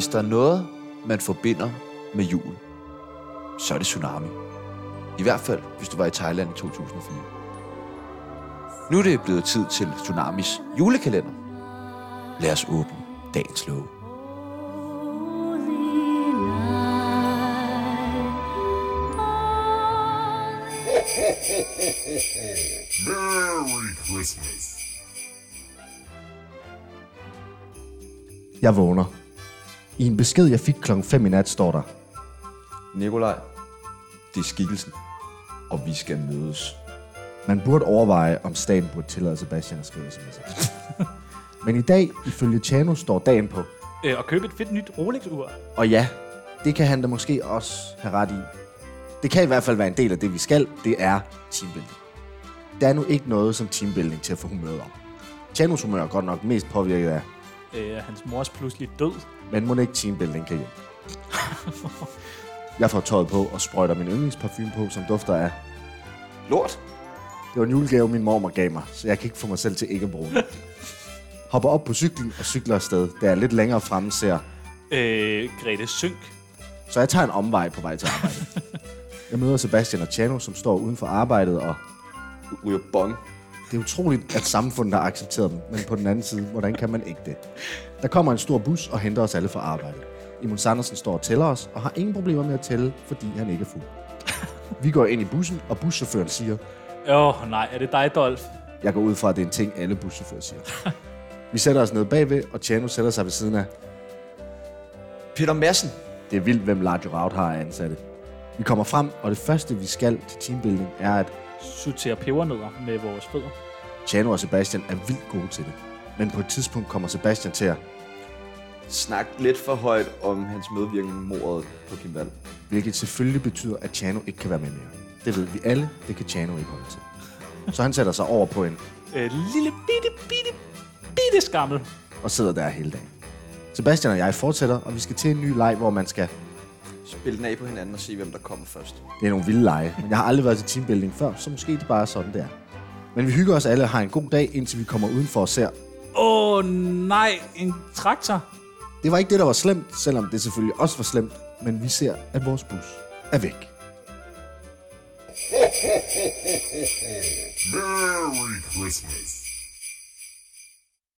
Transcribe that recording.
Hvis der er noget, man forbinder med jul, så er det tsunami. I hvert fald, hvis du var i Thailand i 2004. Nu er det blevet tid til Tsunamis julekalender. Lad os åbne dagens låge. Merry Christmas. Jeg vågner. I en besked, jeg fik klokken 5 i nat, står der. Nikolaj, det er skikkelsen, og vi skal mødes. Man burde overveje, om staten burde tillade Sebastian at skrive sms'er. Men i dag, ifølge Chano, står dagen på. Øh, og købe et fedt nyt Rolex-ur. Og ja, det kan han da måske også have ret i. Det kan i hvert fald være en del af det, vi skal. Det er teambuilding. Der er nu ikke noget som teambuilding til at få humøret op. Chanos humør er godt nok mest påvirket af, Øh, hans mors pludselig død. men må ikke teambuilding kan hjælpe. Jeg får tøjet på og sprøjter min yndlingsparfume på, som dufter af... Lort. Det var en julegave, min mormor gav mig, så jeg kan ikke få mig selv til ikke at bruge den. Hopper op på cyklen og cykler afsted, da jeg lidt længere fremme ser Øh, Grete Synk. Så jeg tager en omvej på vej til arbejde. jeg møder Sebastian og Chano, som står uden for arbejdet, og Ryger bong. Det er utroligt, at samfundet har accepteret dem. Men på den anden side, hvordan kan man ikke det? Der kommer en stor bus og henter os alle fra arbejde. Imon Sandersen står og tæller os, og har ingen problemer med at tælle, fordi han ikke er fuld. Vi går ind i bussen, og buschaufføren siger, Åh, oh, nej, er det dig, Dolf? jeg går ud fra, at det er en ting, alle buschauffører siger. Vi sætter os ned bagved, og Chano sætter sig ved siden af. Peter Madsen. Det er vildt, hvem Large Route har ansatte. Vi kommer frem, og det første, vi skal til teambuilding, er at Sortere pebernødder med vores fødder. Chano og Sebastian er vildt gode til det. Men på et tidspunkt kommer Sebastian til at, Snak lidt for højt om hans medvirkning i mordet på Kim Wall. hvilket selvfølgelig betyder, at Chano ikke kan være med mere. Det ved vi alle, det kan Chano ikke holde til. Så han sætter sig over på en Øh, lille bitte, bitte, bitte skammel. og sidder der hele dagen. Sebastian og jeg fortsætter, og vi skal til en ny leg, hvor man skal... Spil den af på hinanden og se, hvem der kommer først. Det er nogle vilde lege, men jeg har aldrig været til teambuilding før, så måske det bare er sådan, det er. Men vi hygger os alle og har en god dag, indtil vi kommer udenfor og ser... Åh, oh, nej, en traktor. Det var ikke det, der var slemt, selvom det selvfølgelig også var slemt, men vi ser, at vores bus er væk. Merry Christmas.